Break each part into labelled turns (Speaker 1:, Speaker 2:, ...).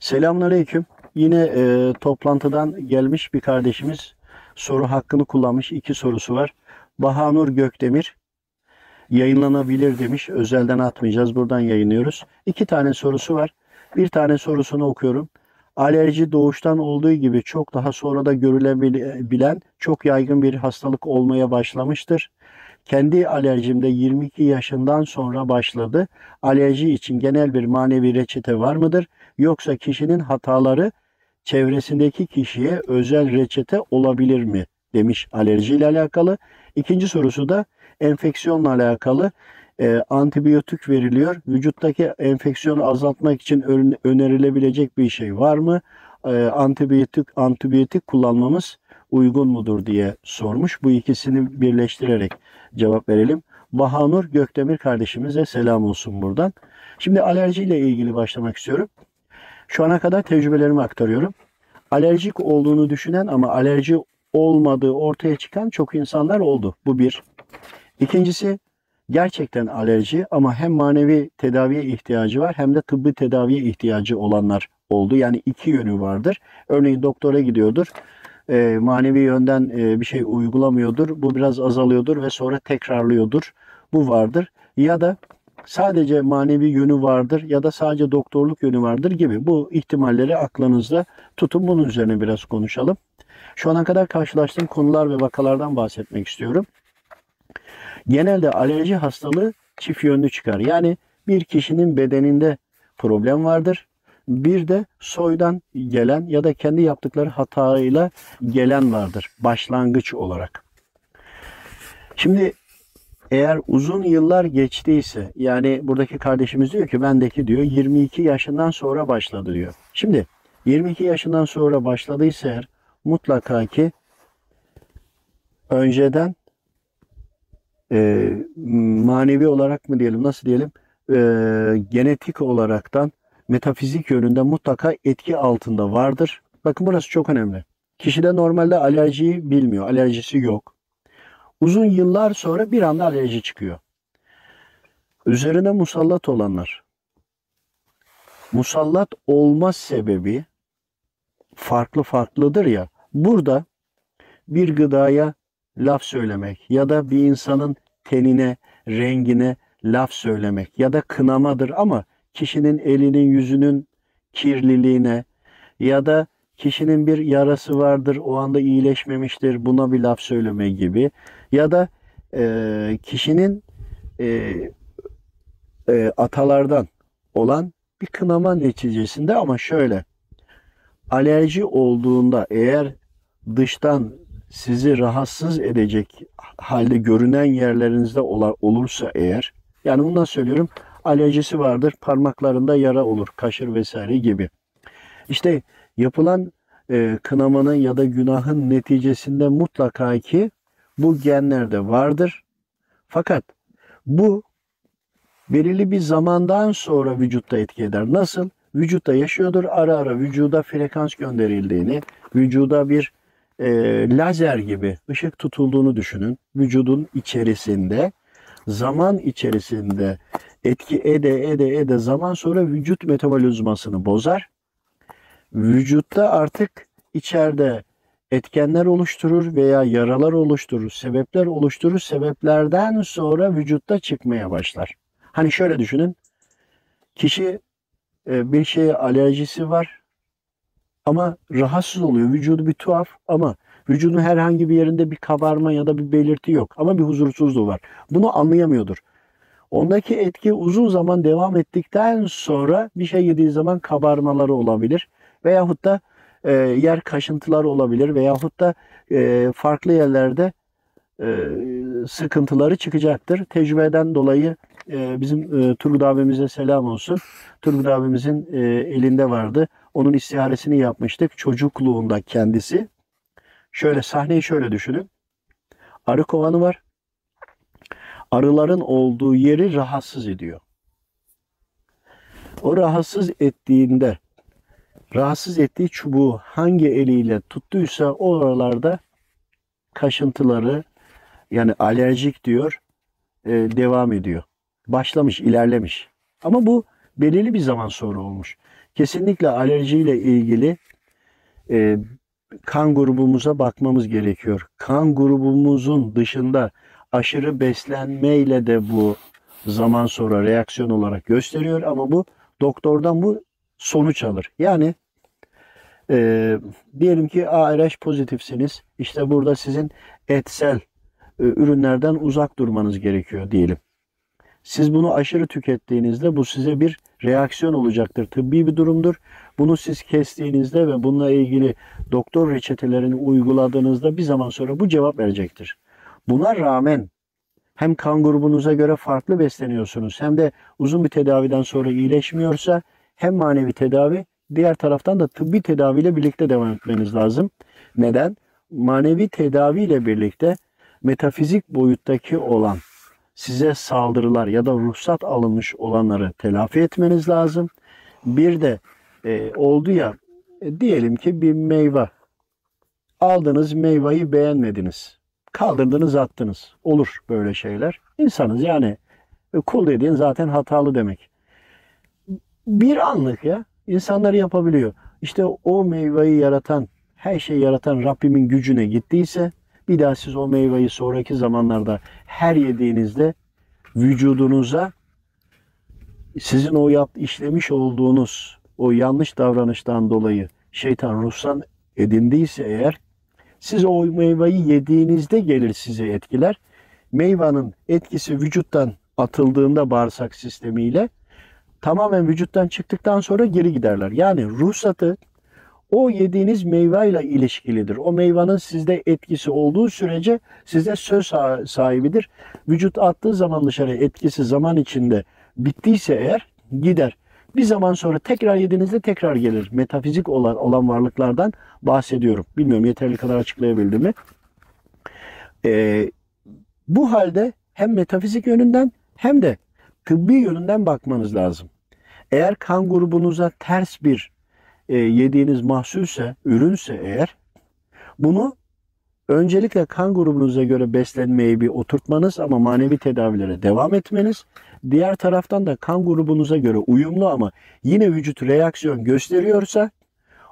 Speaker 1: Selamünaleyküm. Yine e, toplantıdan gelmiş bir kardeşimiz soru hakkını kullanmış. iki sorusu var. Bahanur Gökdemir yayınlanabilir demiş. Özelden atmayacağız. Buradan yayınlıyoruz. İki tane sorusu var. Bir tane sorusunu okuyorum. Alerji doğuştan olduğu gibi çok daha sonra da görülebilen çok yaygın bir hastalık olmaya başlamıştır. Kendi alerjimde 22 yaşından sonra başladı. Alerji için genel bir manevi reçete var mıdır? Yoksa kişinin hataları çevresindeki kişiye özel reçete olabilir mi? Demiş alerji ile alakalı. İkinci sorusu da enfeksiyonla alakalı. E, antibiyotik veriliyor. Vücuttaki enfeksiyonu azaltmak için önerilebilecek bir şey var mı? E, antibiyotik antibiyotik kullanmamız uygun mudur diye sormuş. Bu ikisini birleştirerek cevap verelim. Bahanur Gökdemir kardeşimize selam olsun buradan. Şimdi alerjiyle ilgili başlamak istiyorum. Şu ana kadar tecrübelerimi aktarıyorum. Alerjik olduğunu düşünen ama alerji olmadığı ortaya çıkan çok insanlar oldu. Bu bir. İkincisi gerçekten alerji ama hem manevi tedaviye ihtiyacı var hem de tıbbi tedaviye ihtiyacı olanlar oldu. Yani iki yönü vardır. Örneğin doktora gidiyordur. E, manevi yönden e, bir şey uygulamıyordur. Bu biraz azalıyordur ve sonra tekrarlıyordur. Bu vardır. Ya da sadece manevi yönü vardır ya da sadece doktorluk yönü vardır gibi bu ihtimalleri aklınızda tutun. Bunun üzerine biraz konuşalım. Şu ana kadar karşılaştığım konular ve vakalardan bahsetmek istiyorum. Genelde alerji hastalığı çift yönlü çıkar. Yani bir kişinin bedeninde problem vardır. Bir de soydan gelen ya da kendi yaptıkları hatayla gelen vardır başlangıç olarak. Şimdi eğer uzun yıllar geçtiyse yani buradaki kardeşimiz diyor ki bendeki diyor 22 yaşından sonra başladı diyor. Şimdi 22 yaşından sonra başladıysa eğer mutlaka ki önceden e, manevi olarak mı diyelim nasıl diyelim e, genetik olaraktan metafizik yönünde mutlaka etki altında vardır. Bakın burası çok önemli. Kişi de normalde alerjiyi bilmiyor. Alerjisi yok. Uzun yıllar sonra bir anda alerji çıkıyor. Üzerine musallat olanlar. Musallat olma sebebi farklı farklıdır ya. Burada bir gıdaya laf söylemek ya da bir insanın tenine, rengine laf söylemek ya da kınamadır ama kişinin elinin yüzünün kirliliğine ya da kişinin bir yarası vardır o anda iyileşmemiştir buna bir laf söyleme gibi ya da e, kişinin e, e, atalardan olan bir kınama neticesinde ama şöyle alerji olduğunda eğer dıştan sizi rahatsız edecek halde görünen yerlerinizde olursa eğer yani bundan söylüyorum alerjisi vardır parmaklarında yara olur kaşır vesaire gibi. İşte yapılan e, kınamanın ya da günahın neticesinde mutlaka ki bu genlerde vardır. Fakat bu belirli bir zamandan sonra vücutta etki eder. Nasıl? Vücutta yaşıyordur. Ara ara vücuda frekans gönderildiğini, vücuda bir e, lazer gibi ışık tutulduğunu düşünün. Vücudun içerisinde zaman içerisinde etki ede ede ede zaman sonra vücut metabolizmasını bozar. Vücutta artık içeride etkenler oluşturur veya yaralar oluşturur, sebepler oluşturur. Sebeplerden sonra vücutta çıkmaya başlar. Hani şöyle düşünün. Kişi e, bir şeye alerjisi var ama rahatsız oluyor. Vücudu bir tuhaf ama vücudun herhangi bir yerinde bir kabarma ya da bir belirti yok ama bir huzursuzluğu var. Bunu anlayamıyordur. Ondaki etki uzun zaman devam ettikten sonra bir şey yediği zaman kabarmaları olabilir. Veyahut da e, yer kaşıntıları olabilir veyahut da e, farklı yerlerde e, sıkıntıları çıkacaktır. Tecrübeden dolayı e, bizim e, Turgut abimize selam olsun. Turgut abimizin e, elinde vardı. Onun istiharesini yapmıştık. Çocukluğunda kendisi. Şöyle sahneyi şöyle düşünün. Arı kovanı var. Arıların olduğu yeri rahatsız ediyor. O rahatsız ettiğinde rahatsız ettiği çubuğu hangi eliyle tuttuysa o aralarda kaşıntıları yani alerjik diyor e, devam ediyor. başlamış, ilerlemiş. Ama bu belirli bir zaman sonra olmuş. Kesinlikle alerjiyle ilgili e, kan grubumuza bakmamız gerekiyor. Kan grubumuzun dışında aşırı beslenmeyle de bu zaman sonra reaksiyon olarak gösteriyor ama bu doktordan bu sonuç alır. Yani e, diyelim ki ARH pozitifsiniz. İşte burada sizin etsel e, ürünlerden uzak durmanız gerekiyor diyelim. Siz bunu aşırı tükettiğinizde bu size bir reaksiyon olacaktır. Tıbbi bir durumdur. Bunu siz kestiğinizde ve bununla ilgili doktor reçetelerini uyguladığınızda bir zaman sonra bu cevap verecektir. Buna rağmen hem kan grubunuza göre farklı besleniyorsunuz hem de uzun bir tedaviden sonra iyileşmiyorsa hem manevi tedavi diğer taraftan da tıbbi tedaviyle birlikte devam etmeniz lazım. Neden? Manevi tedaviyle birlikte metafizik boyuttaki olan size saldırılar ya da ruhsat alınmış olanları telafi etmeniz lazım. Bir de e, oldu ya e, diyelim ki bir meyve aldınız meyveyi beğenmediniz. Kaldırdınız attınız. Olur böyle şeyler. İnsanız yani e, kul dediğin zaten hatalı demek. Bir anlık ya insanlar yapabiliyor. İşte o meyveyi yaratan, her şeyi yaratan Rabbimin gücüne gittiyse bir daha siz o meyveyi sonraki zamanlarda her yediğinizde vücudunuza sizin o yap, işlemiş olduğunuz o yanlış davranıştan dolayı şeytan ruhsan edindiyse eğer siz o meyveyi yediğinizde gelir size etkiler. Meyvanın etkisi vücuttan atıldığında bağırsak sistemiyle tamamen vücuttan çıktıktan sonra geri giderler. Yani ruhsatı o yediğiniz meyveyle ilişkilidir. O meyvanın sizde etkisi olduğu sürece sizde söz sahibidir. Vücut attığı zaman dışarı etkisi zaman içinde bittiyse eğer gider. Bir zaman sonra tekrar yediğinizde tekrar gelir. Metafizik olan, olan varlıklardan bahsediyorum. Bilmiyorum yeterli kadar açıklayabildim mi? Ee, bu halde hem metafizik yönünden hem de tıbbi yönünden bakmanız lazım. Eğer kan grubunuza ters bir e, yediğiniz mahsulse, ürünse eğer bunu öncelikle kan grubunuza göre beslenmeyi bir oturtmanız ama manevi tedavilere devam etmeniz. Diğer taraftan da kan grubunuza göre uyumlu ama yine vücut reaksiyon gösteriyorsa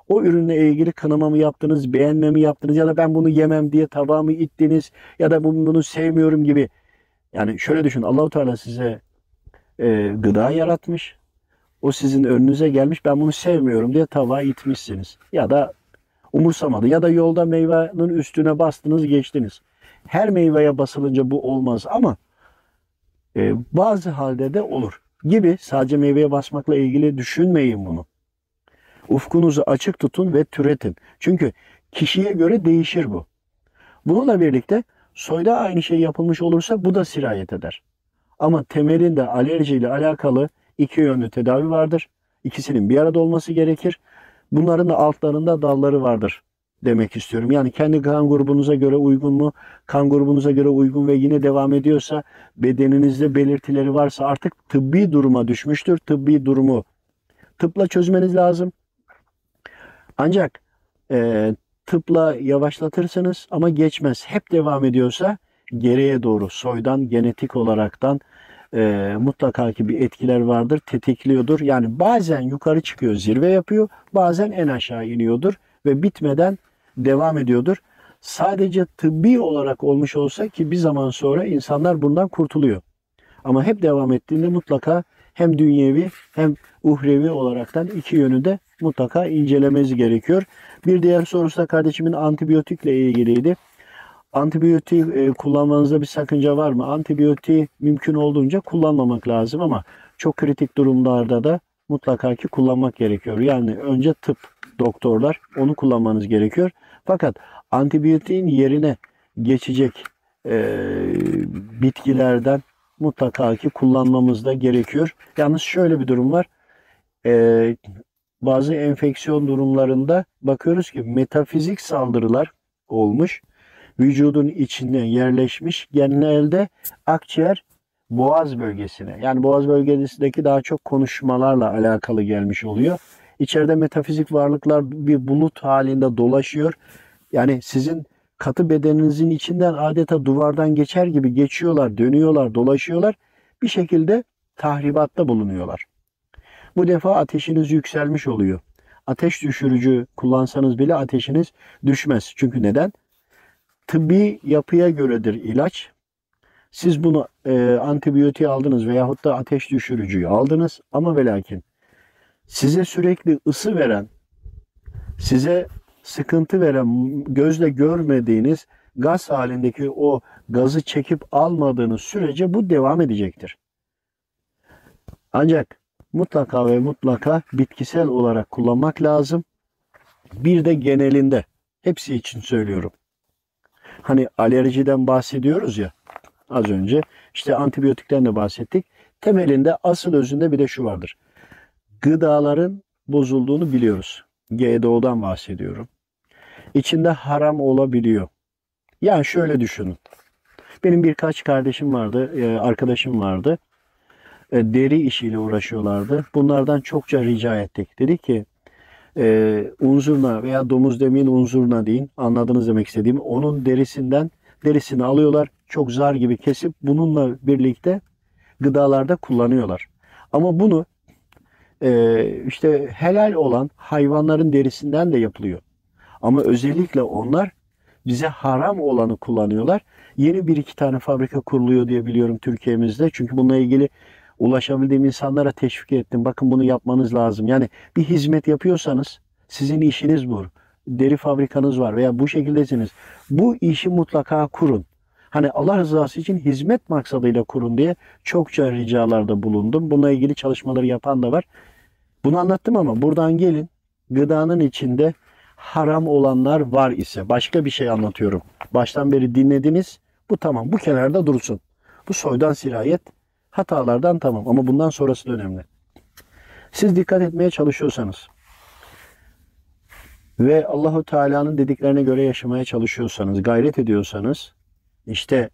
Speaker 1: o ürünle ilgili kanama mı yaptınız, beğenme mi yaptınız ya da ben bunu yemem diye tabağımı ittiniz ya da bunu, bunu sevmiyorum gibi. Yani şöyle düşün Allahu Teala size e, gıda yaratmış. O sizin önünüze gelmiş ben bunu sevmiyorum diye tabağa itmişsiniz. Ya da umursamadı ya da yolda meyvenin üstüne bastınız geçtiniz. Her meyveye basılınca bu olmaz ama e, bazı halde de olur gibi sadece meyveye basmakla ilgili düşünmeyin bunu. Ufkunuzu açık tutun ve türetin. Çünkü kişiye göre değişir bu. Bununla birlikte soyda aynı şey yapılmış olursa bu da sirayet eder. Ama temelinde alerjiyle alakalı iki yönlü tedavi vardır. İkisinin bir arada olması gerekir. Bunların da altlarında dalları vardır demek istiyorum. Yani kendi kan grubunuza göre uygun mu? Kan grubunuza göre uygun ve yine devam ediyorsa bedeninizde belirtileri varsa artık tıbbi duruma düşmüştür. Tıbbi durumu tıpla çözmeniz lazım. Ancak e, tıpla yavaşlatırsınız ama geçmez. Hep devam ediyorsa geriye doğru soydan genetik olaraktan e, mutlaka ki bir etkiler vardır, tetikliyordur. Yani bazen yukarı çıkıyor, zirve yapıyor, bazen en aşağı iniyordur ve bitmeden devam ediyordur. Sadece tıbbi olarak olmuş olsa ki bir zaman sonra insanlar bundan kurtuluyor. Ama hep devam ettiğinde mutlaka hem dünyevi hem uhrevi olaraktan iki yönü de mutlaka incelemesi gerekiyor. Bir diğer sorusu da kardeşimin antibiyotikle ilgiliydi. Antibiyotik e, kullanmanızda bir sakınca var mı? Antibiyotiği mümkün olduğunca kullanmamak lazım ama çok kritik durumlarda da mutlaka ki kullanmak gerekiyor. Yani önce tıp, doktorlar onu kullanmanız gerekiyor. Fakat antibiyotiğin yerine geçecek e, bitkilerden mutlaka ki kullanmamız da gerekiyor. Yalnız şöyle bir durum var. E, bazı enfeksiyon durumlarında bakıyoruz ki metafizik saldırılar olmuş vücudun içine yerleşmiş genelde akciğer boğaz bölgesine yani boğaz bölgesindeki daha çok konuşmalarla alakalı gelmiş oluyor. İçeride metafizik varlıklar bir bulut halinde dolaşıyor. Yani sizin katı bedeninizin içinden adeta duvardan geçer gibi geçiyorlar, dönüyorlar, dolaşıyorlar. bir şekilde tahribatta bulunuyorlar. Bu defa ateşiniz yükselmiş oluyor. Ateş düşürücü kullansanız bile ateşiniz düşmez. Çünkü neden? Tıbbi yapıya göredir ilaç. Siz bunu e, antibiyotiği aldınız veyahut da ateş düşürücüyü aldınız ama ve lakin size sürekli ısı veren, size sıkıntı veren, gözle görmediğiniz gaz halindeki o gazı çekip almadığınız sürece bu devam edecektir. Ancak mutlaka ve mutlaka bitkisel olarak kullanmak lazım. Bir de genelinde hepsi için söylüyorum. Hani alerjiden bahsediyoruz ya az önce işte antibiyotikten de bahsettik. Temelinde asıl özünde bir de şu vardır. Gıdaların bozulduğunu biliyoruz. GDO'dan bahsediyorum. İçinde haram olabiliyor. Yani şöyle düşünün. Benim birkaç kardeşim vardı, e, arkadaşım vardı. E, deri işiyle uğraşıyorlardı. Bunlardan çokça rica ettik. Dedi ki e, unzurna veya domuz demeyin unzurna deyin. Anladınız demek istediğim. Onun derisinden derisini alıyorlar. Çok zar gibi kesip bununla birlikte gıdalarda kullanıyorlar. Ama bunu e, işte helal olan hayvanların derisinden de yapılıyor. Ama özellikle onlar bize haram olanı kullanıyorlar. Yeni bir iki tane fabrika kuruluyor diye biliyorum Türkiye'mizde. Çünkü bununla ilgili ulaşabildiğim insanlara teşvik ettim. Bakın bunu yapmanız lazım. Yani bir hizmet yapıyorsanız sizin işiniz bu. Deri fabrikanız var veya bu şekildesiniz. Bu işi mutlaka kurun. Hani Allah rızası için hizmet maksadıyla kurun diye çokça ricalarda bulundum. Bununla ilgili çalışmaları yapan da var. Bunu anlattım ama buradan gelin gıdanın içinde haram olanlar var ise başka bir şey anlatıyorum. Baştan beri dinlediniz. Bu tamam. Bu kenarda dursun. Bu soydan sirayet hatalardan tamam ama bundan sonrası da önemli. Siz dikkat etmeye çalışıyorsanız ve Allahu Teala'nın dediklerine göre yaşamaya çalışıyorsanız, gayret ediyorsanız işte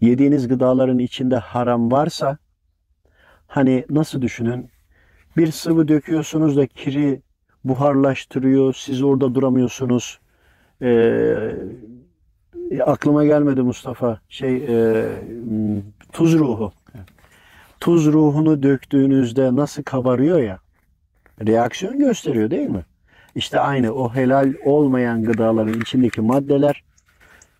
Speaker 1: yediğiniz gıdaların içinde haram varsa hani nasıl düşünün? Bir sıvı döküyorsunuz da kiri buharlaştırıyor. Siz orada duramıyorsunuz. Ee, aklıma gelmedi Mustafa. Şey e, tuz ruhu. Tuz ruhunu döktüğünüzde nasıl kabarıyor ya. Reaksiyon gösteriyor değil mi? İşte aynı o helal olmayan gıdaların içindeki maddeler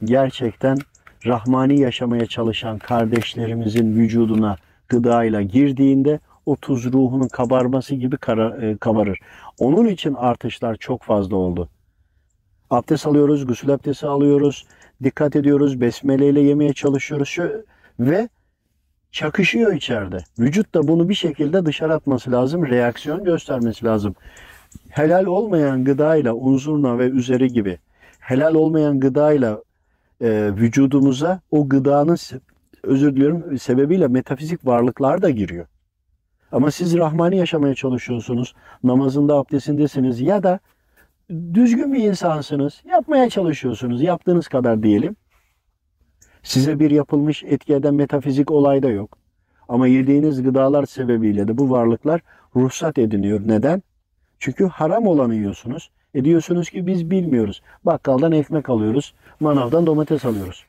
Speaker 1: gerçekten rahmani yaşamaya çalışan kardeşlerimizin vücuduna gıdayla girdiğinde o tuz ruhunun kabarması gibi kara, e, kabarır. Onun için artışlar çok fazla oldu. Abdest alıyoruz, gusül abdesti alıyoruz, dikkat ediyoruz, besmele ile yemeye çalışıyoruz ve çakışıyor içeride. Vücut da bunu bir şekilde dışarı atması lazım, reaksiyon göstermesi lazım. Helal olmayan gıdayla unzurna ve üzeri gibi helal olmayan gıdayla e, vücudumuza o gıdanın özür diliyorum sebebiyle metafizik varlıklar da giriyor. Ama siz rahmani yaşamaya çalışıyorsunuz. Namazında abdestindesiniz ya da düzgün bir insansınız. Yapmaya çalışıyorsunuz. Yaptığınız kadar diyelim. Size bir yapılmış etki eden metafizik olay da yok. Ama yediğiniz gıdalar sebebiyle de bu varlıklar ruhsat ediniyor. Neden? Çünkü haram olanı yiyorsunuz. E diyorsunuz ki biz bilmiyoruz. Bakkaldan ekmek alıyoruz. Manavdan domates alıyoruz.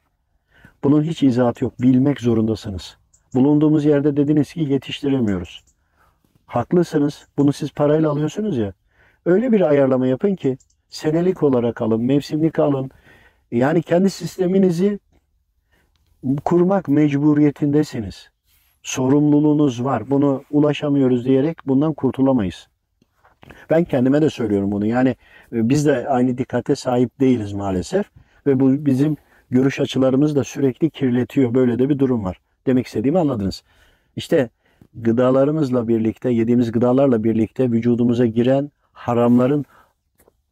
Speaker 1: Bunun hiç izahatı yok. Bilmek zorundasınız. Bulunduğumuz yerde dediniz ki yetiştiremiyoruz. Haklısınız. Bunu siz parayla alıyorsunuz ya. Öyle bir ayarlama yapın ki senelik olarak alın, mevsimlik alın. Yani kendi sisteminizi kurmak mecburiyetindesiniz. Sorumluluğunuz var. Bunu ulaşamıyoruz diyerek bundan kurtulamayız. Ben kendime de söylüyorum bunu. Yani e, biz de aynı dikkate sahip değiliz maalesef. Ve bu bizim görüş açılarımızı da sürekli kirletiyor. Böyle de bir durum var. Demek istediğimi anladınız. İşte gıdalarımızla birlikte, yediğimiz gıdalarla birlikte vücudumuza giren haramların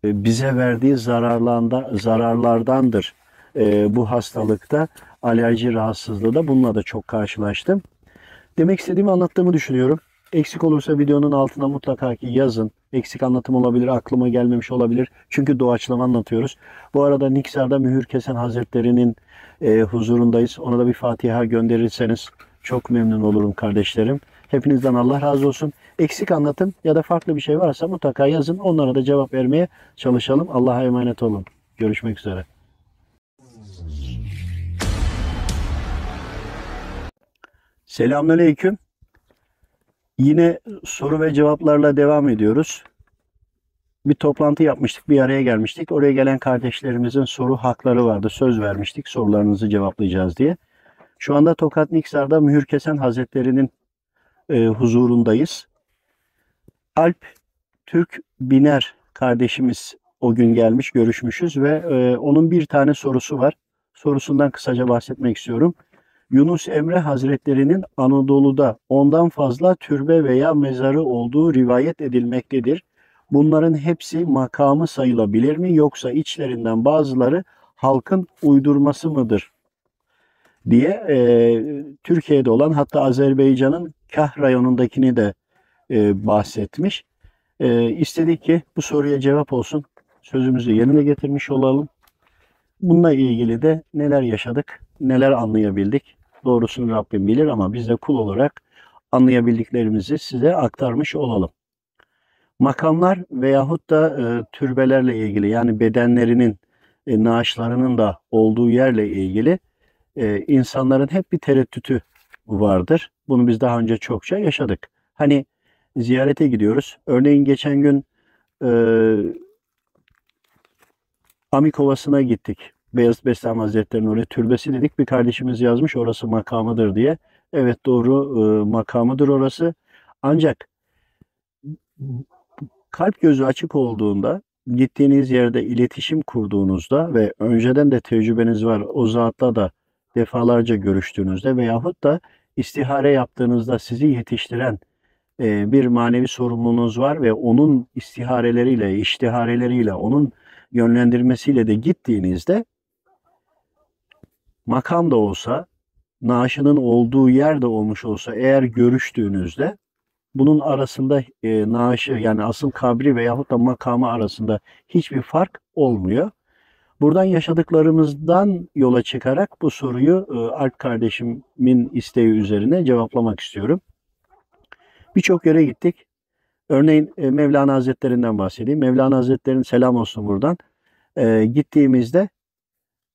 Speaker 1: e, bize verdiği zararlanda, zararlardandır. E, bu hastalıkta alerji rahatsızlığı da bununla da çok karşılaştım. Demek istediğimi anlattığımı düşünüyorum. Eksik olursa videonun altına mutlaka ki yazın. Eksik anlatım olabilir, aklıma gelmemiş olabilir. Çünkü doğaçlama anlatıyoruz. Bu arada Niksar'da Mühür Kesen Hazretleri'nin e, huzurundayız. Ona da bir Fatiha gönderirseniz çok memnun olurum kardeşlerim. Hepinizden Allah razı olsun. Eksik anlatım ya da farklı bir şey varsa mutlaka yazın. Onlara da cevap vermeye çalışalım. Allah'a emanet olun. Görüşmek üzere. Selamünaleyküm. Yine soru ve cevaplarla devam ediyoruz. Bir toplantı yapmıştık, bir araya gelmiştik. Oraya gelen kardeşlerimizin soru hakları vardı. Söz vermiştik sorularınızı cevaplayacağız diye. Şu anda Tokat Niksar'da Mühürkesen Hazretleri'nin e, huzurundayız. Alp Türk Biner kardeşimiz o gün gelmiş, görüşmüşüz ve e, onun bir tane sorusu var. Sorusundan kısaca bahsetmek istiyorum. Yunus Emre Hazretleri'nin Anadolu'da ondan fazla türbe veya mezarı olduğu rivayet edilmektedir. Bunların hepsi makamı sayılabilir mi yoksa içlerinden bazıları halkın uydurması mıdır? Diye e, Türkiye'de olan hatta Azerbaycan'ın Kah rayonundakini de e, bahsetmiş. E, istedik ki bu soruya cevap olsun. Sözümüzü yerine getirmiş olalım. Bununla ilgili de neler yaşadık, neler anlayabildik. Doğrusunu Rabbim bilir ama biz de kul olarak anlayabildiklerimizi size aktarmış olalım. Makamlar veyahut da e, türbelerle ilgili yani bedenlerinin, e, naaşlarının da olduğu yerle ilgili e, insanların hep bir tereddütü vardır. Bunu biz daha önce çokça yaşadık. Hani ziyarete gidiyoruz. Örneğin geçen gün e, Amikovası'na gittik. Beyaz Beslem Hazretleri'nin oraya türbesi dedik. Bir kardeşimiz yazmış orası makamıdır diye. Evet doğru e, makamıdır orası. Ancak kalp gözü açık olduğunda gittiğiniz yerde iletişim kurduğunuzda ve önceden de tecrübeniz var o zatla da defalarca görüştüğünüzde veyahut da istihare yaptığınızda sizi yetiştiren e, bir manevi sorumluluğunuz var ve onun istihareleriyle, iştihareleriyle, onun yönlendirmesiyle de gittiğinizde makam da olsa, naaşının olduğu yerde olmuş olsa eğer görüştüğünüzde bunun arasında e, naaşı yani asıl kabri veyahut da makamı arasında hiçbir fark olmuyor. Buradan yaşadıklarımızdan yola çıkarak bu soruyu e, Alp kardeşimin isteği üzerine cevaplamak istiyorum. Birçok yere gittik. Örneğin e, Mevlana Hazretlerinden bahsedeyim. Mevlana Hazretleri'nin selam olsun buradan. E, gittiğimizde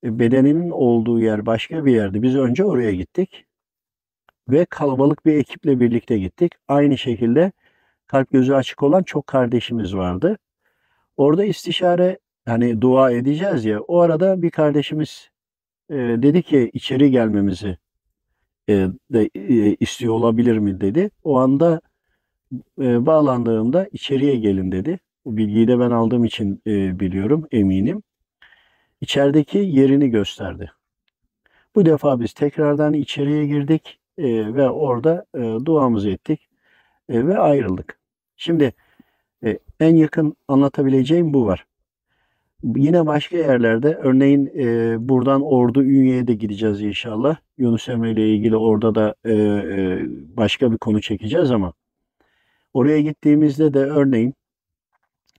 Speaker 1: bedeninin olduğu yer başka bir yerdi. Biz önce oraya gittik ve kalabalık bir ekiple birlikte gittik. Aynı şekilde kalp gözü açık olan çok kardeşimiz vardı. Orada istişare hani dua edeceğiz ya o arada bir kardeşimiz e, dedi ki içeri gelmemizi e, de e, istiyor olabilir mi dedi. O anda e, bağlandığımda içeriye gelin dedi. Bu bilgiyi de ben aldığım için e, biliyorum eminim. İçerideki yerini gösterdi. Bu defa biz tekrardan içeriye girdik e, ve orada e, duamızı ettik e, ve ayrıldık. Şimdi e, en yakın anlatabileceğim bu var. Yine başka yerlerde örneğin e, buradan Ordu Ünye'ye de gideceğiz inşallah. Yunus Emre ile ilgili orada da e, e, başka bir konu çekeceğiz ama oraya gittiğimizde de örneğin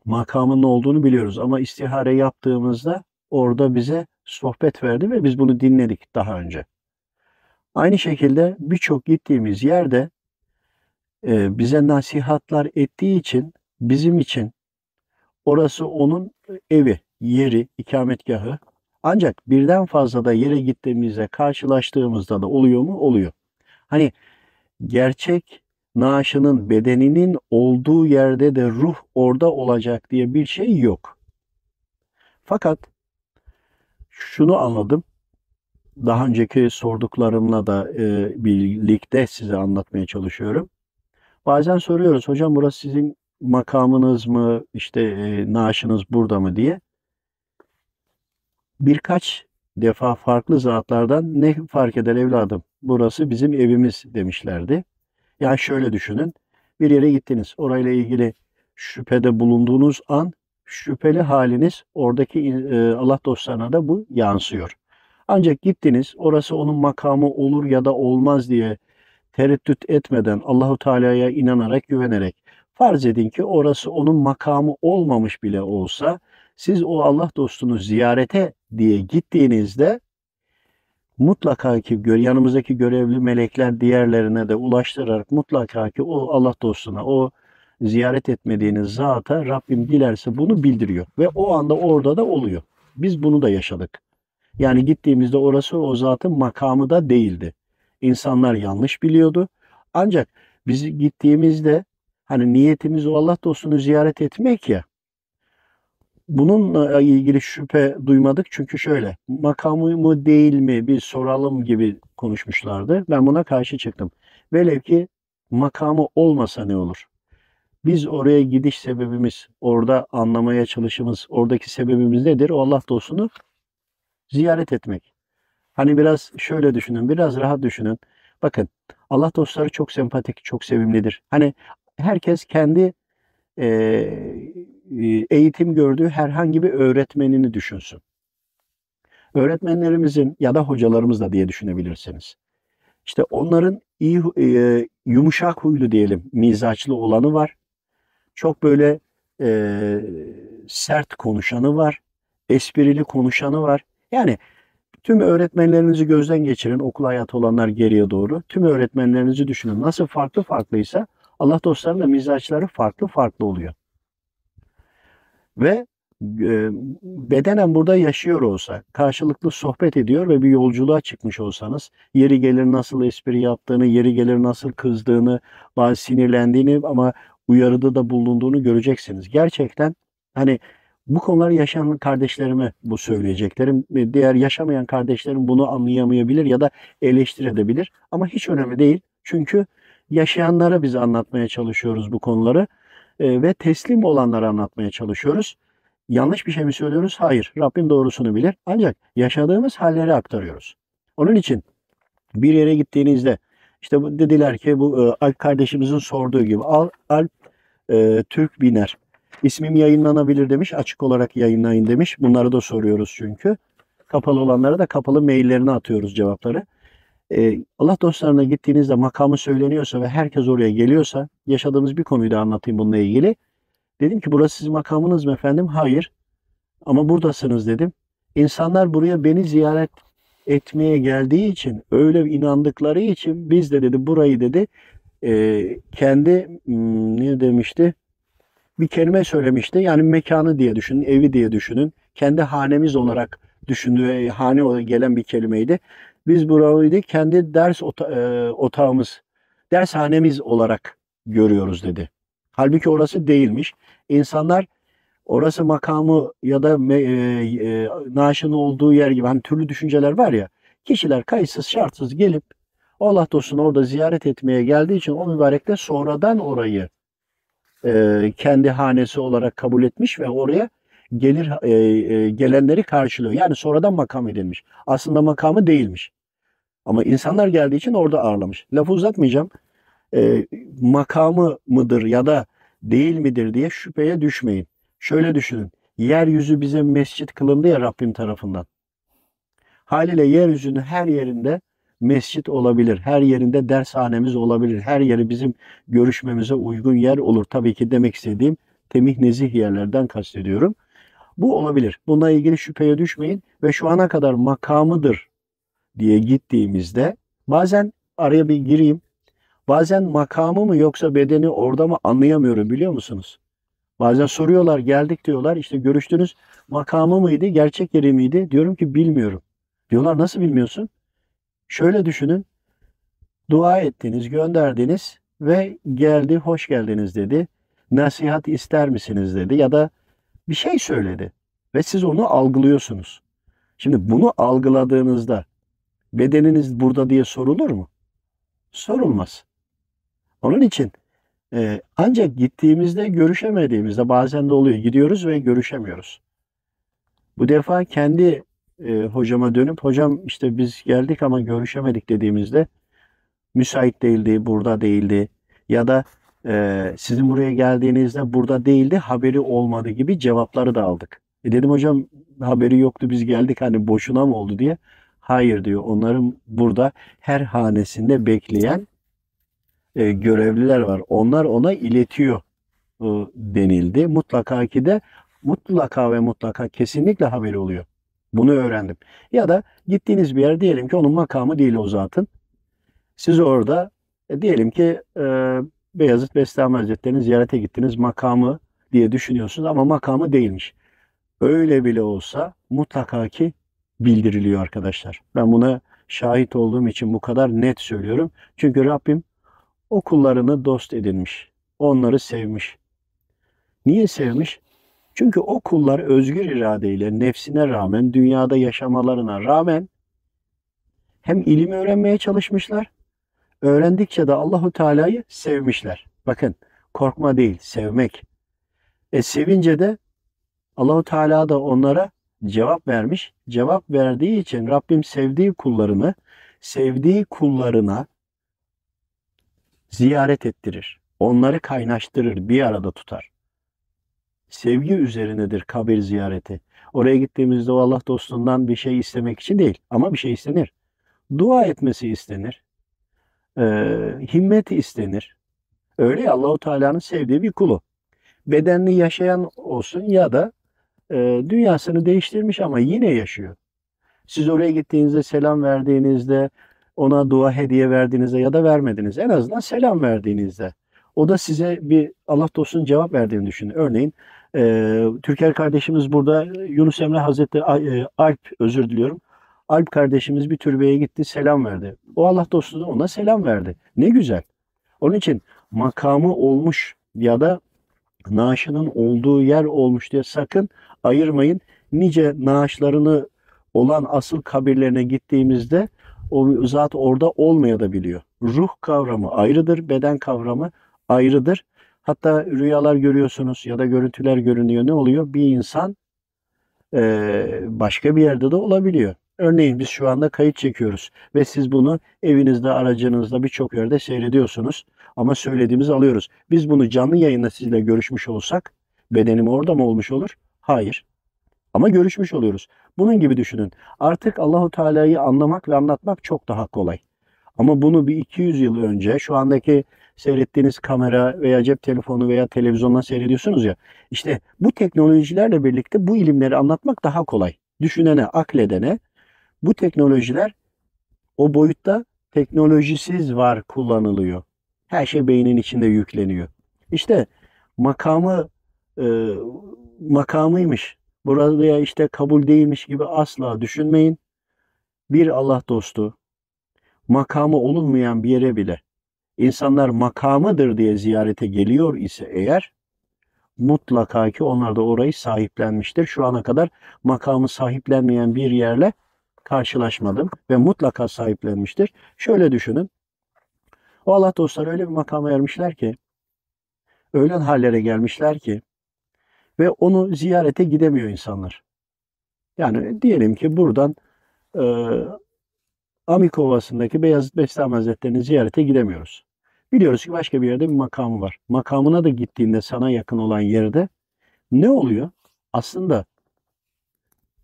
Speaker 1: makamın ne olduğunu biliyoruz ama istihare yaptığımızda orada bize sohbet verdi ve biz bunu dinledik daha önce. Aynı şekilde birçok gittiğimiz yerde e, bize nasihatlar ettiği için bizim için orası onun evi, yeri, ikametgahı. Ancak birden fazla da yere gittiğimizde karşılaştığımızda da oluyor mu? Oluyor. Hani gerçek naaşının bedeninin olduğu yerde de ruh orada olacak diye bir şey yok. Fakat şunu anladım. Daha önceki sorduklarımla da e, birlikte size anlatmaya çalışıyorum. Bazen soruyoruz hocam burası sizin makamınız mı işte e, naaşınız burada mı diye birkaç defa farklı zatlardan ne fark eder evladım burası bizim evimiz demişlerdi. Yani şöyle düşünün bir yere gittiniz orayla ilgili şüphede bulunduğunuz an şüpheli haliniz oradaki e, Allah dostlarına da bu yansıyor. Ancak gittiniz orası onun makamı olur ya da olmaz diye tereddüt etmeden Allahu Teala'ya inanarak güvenerek farz edin ki orası onun makamı olmamış bile olsa siz o Allah dostunu ziyarete diye gittiğinizde mutlaka ki yanımızdaki görevli melekler diğerlerine de ulaştırarak mutlaka ki o Allah dostuna o ziyaret etmediğiniz zata Rabbim dilerse bunu bildiriyor ve o anda orada da oluyor. Biz bunu da yaşadık. Yani gittiğimizde orası o zatın makamı da değildi. insanlar yanlış biliyordu. Ancak biz gittiğimizde hani niyetimiz o Allah dostunu ziyaret etmek ya. Bununla ilgili şüphe duymadık çünkü şöyle makamı mı değil mi bir soralım gibi konuşmuşlardı. Ben buna karşı çıktım. Velev ki makamı olmasa ne olur? Biz oraya gidiş sebebimiz, orada anlamaya çalışımız, oradaki sebebimiz nedir? O Allah dostunu ziyaret etmek. Hani biraz şöyle düşünün, biraz rahat düşünün. Bakın Allah dostları çok sempatik, çok sevimlidir. Hani herkes kendi e, eğitim gördüğü herhangi bir öğretmenini düşünsün. Öğretmenlerimizin ya da hocalarımız da diye düşünebilirsiniz. İşte onların iyi e, yumuşak huylu diyelim, mizaçlı olanı var. Çok böyle e, sert konuşanı var, esprili konuşanı var. Yani tüm öğretmenlerinizi gözden geçirin, okul hayatı olanlar geriye doğru. Tüm öğretmenlerinizi düşünün. Nasıl farklı farklıysa Allah dostlarının da mizaçları farklı farklı oluyor. Ve e, bedenen burada yaşıyor olsa, karşılıklı sohbet ediyor ve bir yolculuğa çıkmış olsanız, yeri gelir nasıl espri yaptığını, yeri gelir nasıl kızdığını, bazı sinirlendiğini ama uyarıda da bulunduğunu göreceksiniz. Gerçekten hani bu konuları yaşayan kardeşlerime bu söyleyeceklerim. Diğer yaşamayan kardeşlerim bunu anlayamayabilir ya da eleştirebilir. Ama hiç önemli değil. Çünkü yaşayanlara biz anlatmaya çalışıyoruz bu konuları e, ve teslim olanlara anlatmaya çalışıyoruz. Yanlış bir şey mi söylüyoruz? Hayır. Rabbim doğrusunu bilir. Ancak yaşadığımız halleri aktarıyoruz. Onun için bir yere gittiğinizde işte dediler ki bu e, Alp kardeşimizin sorduğu gibi Al, Alp e, Türk Biner ismim yayınlanabilir demiş. Açık olarak yayınlayın demiş. Bunları da soruyoruz çünkü. Kapalı olanlara da kapalı maillerini atıyoruz cevapları. Ee, Allah dostlarına gittiğinizde makamı söyleniyorsa ve herkes oraya geliyorsa yaşadığımız bir konuyu da anlatayım bununla ilgili. Dedim ki burası sizin makamınız mı efendim? Hayır. Ama buradasınız dedim. İnsanlar buraya beni ziyaret etmeye geldiği için, öyle inandıkları için biz de dedi burayı dedi e, kendi hmm, ne demişti? Bir kelime söylemişti. Yani mekanı diye düşünün, evi diye düşünün. Kendi hanemiz olarak düşündüğü hane gelen bir kelimeydi. Biz burayı kendi ders ota, e, otağımız, dershanemiz olarak görüyoruz dedi. Halbuki orası değilmiş. İnsanlar orası makamı ya da e, e, naaşın olduğu yer gibi hani türlü düşünceler var ya. Kişiler kayıtsız şartsız gelip Allah dostunu orada ziyaret etmeye geldiği için o mübarek de sonradan orayı e, kendi hanesi olarak kabul etmiş ve oraya gelir e, e, gelenleri karşılıyor. Yani sonradan makam edilmiş. Aslında makamı değilmiş. Ama insanlar geldiği için orada ağırlamış. Lafı uzatmayacağım. E, makamı mıdır ya da değil midir diye şüpheye düşmeyin. Şöyle düşünün. Yeryüzü bize mescit kılındı ya Rabbim tarafından. Haliyle yeryüzünün her yerinde mescit olabilir. Her yerinde dershanemiz olabilir. Her yeri bizim görüşmemize uygun yer olur. Tabii ki demek istediğim temih nezih yerlerden kastediyorum. Bu olabilir. Bununla ilgili şüpheye düşmeyin ve şu ana kadar makamıdır diye gittiğimizde bazen araya bir gireyim. Bazen makamı mı yoksa bedeni orada mı anlayamıyorum biliyor musunuz? Bazen soruyorlar geldik diyorlar işte görüştünüz makamı mıydı gerçek yeri miydi? Diyorum ki bilmiyorum. Diyorlar nasıl bilmiyorsun? Şöyle düşünün. Dua ettiniz, gönderdiniz ve geldi, hoş geldiniz dedi. Nasihat ister misiniz dedi ya da bir şey söyledi ve siz onu algılıyorsunuz. Şimdi bunu algıladığınızda bedeniniz burada diye sorulur mu? Sorulmaz. Onun için e, ancak gittiğimizde görüşemediğimizde bazen de oluyor. Gidiyoruz ve görüşemiyoruz. Bu defa kendi e, hocama dönüp hocam işte biz geldik ama görüşemedik dediğimizde müsait değildi, burada değildi ya da e, sizin buraya geldiğinizde burada değildi, haberi olmadı gibi cevapları da aldık. E dedim hocam haberi yoktu biz geldik hani boşuna mı oldu diye. Hayır diyor onların burada her hanesinde bekleyen e, görevliler var. Onlar ona iletiyor e, denildi. Mutlaka ki de mutlaka ve mutlaka kesinlikle haberi oluyor. Bunu öğrendim. Ya da gittiğiniz bir yer diyelim ki onun makamı değil o zatın. Siz orada e, diyelim ki e, Beyazıt Bestami Hazretleri'ni ziyarete gittiniz makamı diye düşünüyorsunuz ama makamı değilmiş. Öyle bile olsa mutlaka ki bildiriliyor arkadaşlar. Ben buna şahit olduğum için bu kadar net söylüyorum. Çünkü Rabbim o kullarını dost edinmiş. Onları sevmiş. Niye sevmiş? Çünkü o kullar özgür iradeyle nefsine rağmen, dünyada yaşamalarına rağmen hem ilim öğrenmeye çalışmışlar, öğrendikçe de Allahu Teala'yı sevmişler. Bakın, korkma değil, sevmek. E sevince de Allahu Teala da onlara cevap vermiş. Cevap verdiği için Rabbim sevdiği kullarını, sevdiği kullarına ziyaret ettirir. Onları kaynaştırır, bir arada tutar. Sevgi üzerinedir kabir ziyareti. Oraya gittiğimizde o Allah dostundan bir şey istemek için değil ama bir şey istenir. Dua etmesi istenir. Ee, himmet istenir. Öyle ya Allahu Teala'nın sevdiği bir kulu. Bedenli yaşayan olsun ya da e, dünyasını değiştirmiş ama yine yaşıyor. Siz oraya gittiğinizde selam verdiğinizde ona dua hediye verdiğinizde ya da vermediniz. En azından selam verdiğinizde. O da size bir Allah dostunun cevap verdiğini düşünün. Örneğin e, Türker kardeşimiz burada Yunus Emre Hazretleri e, Alp özür diliyorum. Alp kardeşimiz bir türbeye gitti selam verdi. O Allah dostu da ona selam verdi. Ne güzel. Onun için makamı olmuş ya da naaşının olduğu yer olmuş diye sakın ayırmayın. Nice naaşlarını olan asıl kabirlerine gittiğimizde o zat orada olmaya da biliyor. Ruh kavramı ayrıdır, beden kavramı ayrıdır. Hatta rüyalar görüyorsunuz ya da görüntüler görünüyor. Ne oluyor? Bir insan e, başka bir yerde de olabiliyor. Örneğin biz şu anda kayıt çekiyoruz ve siz bunu evinizde, aracınızda birçok yerde seyrediyorsunuz. Ama söylediğimizi alıyoruz. Biz bunu canlı yayında sizinle görüşmüş olsak bedenim orada mı olmuş olur? Hayır. Ama görüşmüş oluyoruz. Bunun gibi düşünün. Artık Allahu Teala'yı anlamak ve anlatmak çok daha kolay. Ama bunu bir 200 yıl önce şu andaki seyrettiğiniz kamera veya cep telefonu veya televizyondan seyrediyorsunuz ya. İşte bu teknolojilerle birlikte bu ilimleri anlatmak daha kolay. Düşünene, akledene bu teknolojiler o boyutta teknolojisiz var kullanılıyor. Her şey beynin içinde yükleniyor. İşte makamı e, makamıymış. Buraya işte kabul değilmiş gibi asla düşünmeyin. Bir Allah dostu makamı olunmayan bir yere bile insanlar makamıdır diye ziyarete geliyor ise eğer mutlaka ki onlar da orayı sahiplenmiştir. Şu ana kadar makamı sahiplenmeyen bir yerle karşılaşmadım ve mutlaka sahiplenmiştir. Şöyle düşünün. O Allah dostları öyle bir makama ermişler ki, öyle hallere gelmişler ki ve onu ziyarete gidemiyor insanlar. Yani diyelim ki buradan e, Amikovası'ndaki Beyazıt Bestami Hazretleri'ni ziyarete gidemiyoruz. Biliyoruz ki başka bir yerde bir makamı var. Makamına da gittiğinde sana yakın olan yerde ne oluyor? Aslında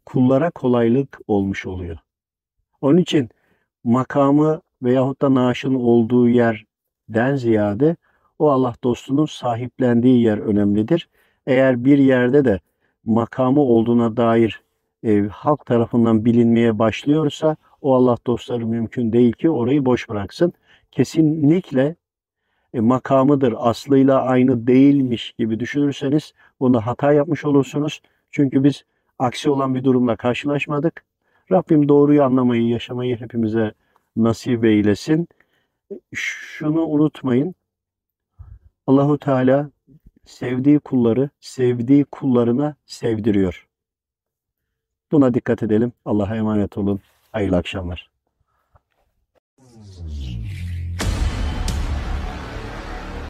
Speaker 1: kullara kolaylık olmuş oluyor. Onun için makamı veyahut da naaşın olduğu yerden ziyade o Allah dostunun sahiplendiği yer önemlidir. Eğer bir yerde de makamı olduğuna dair e, halk tarafından bilinmeye başlıyorsa o Allah dostları mümkün değil ki orayı boş bıraksın. Kesinlikle e, makamıdır, aslıyla aynı değilmiş gibi düşünürseniz bunu hata yapmış olursunuz. Çünkü biz aksi olan bir durumla karşılaşmadık. Rabbim doğruyu anlamayı, yaşamayı hepimize nasip eylesin. Şunu unutmayın. Allahu Teala sevdiği kulları sevdiği kullarına sevdiriyor. Buna dikkat edelim. Allah'a emanet olun. Hayırlı akşamlar.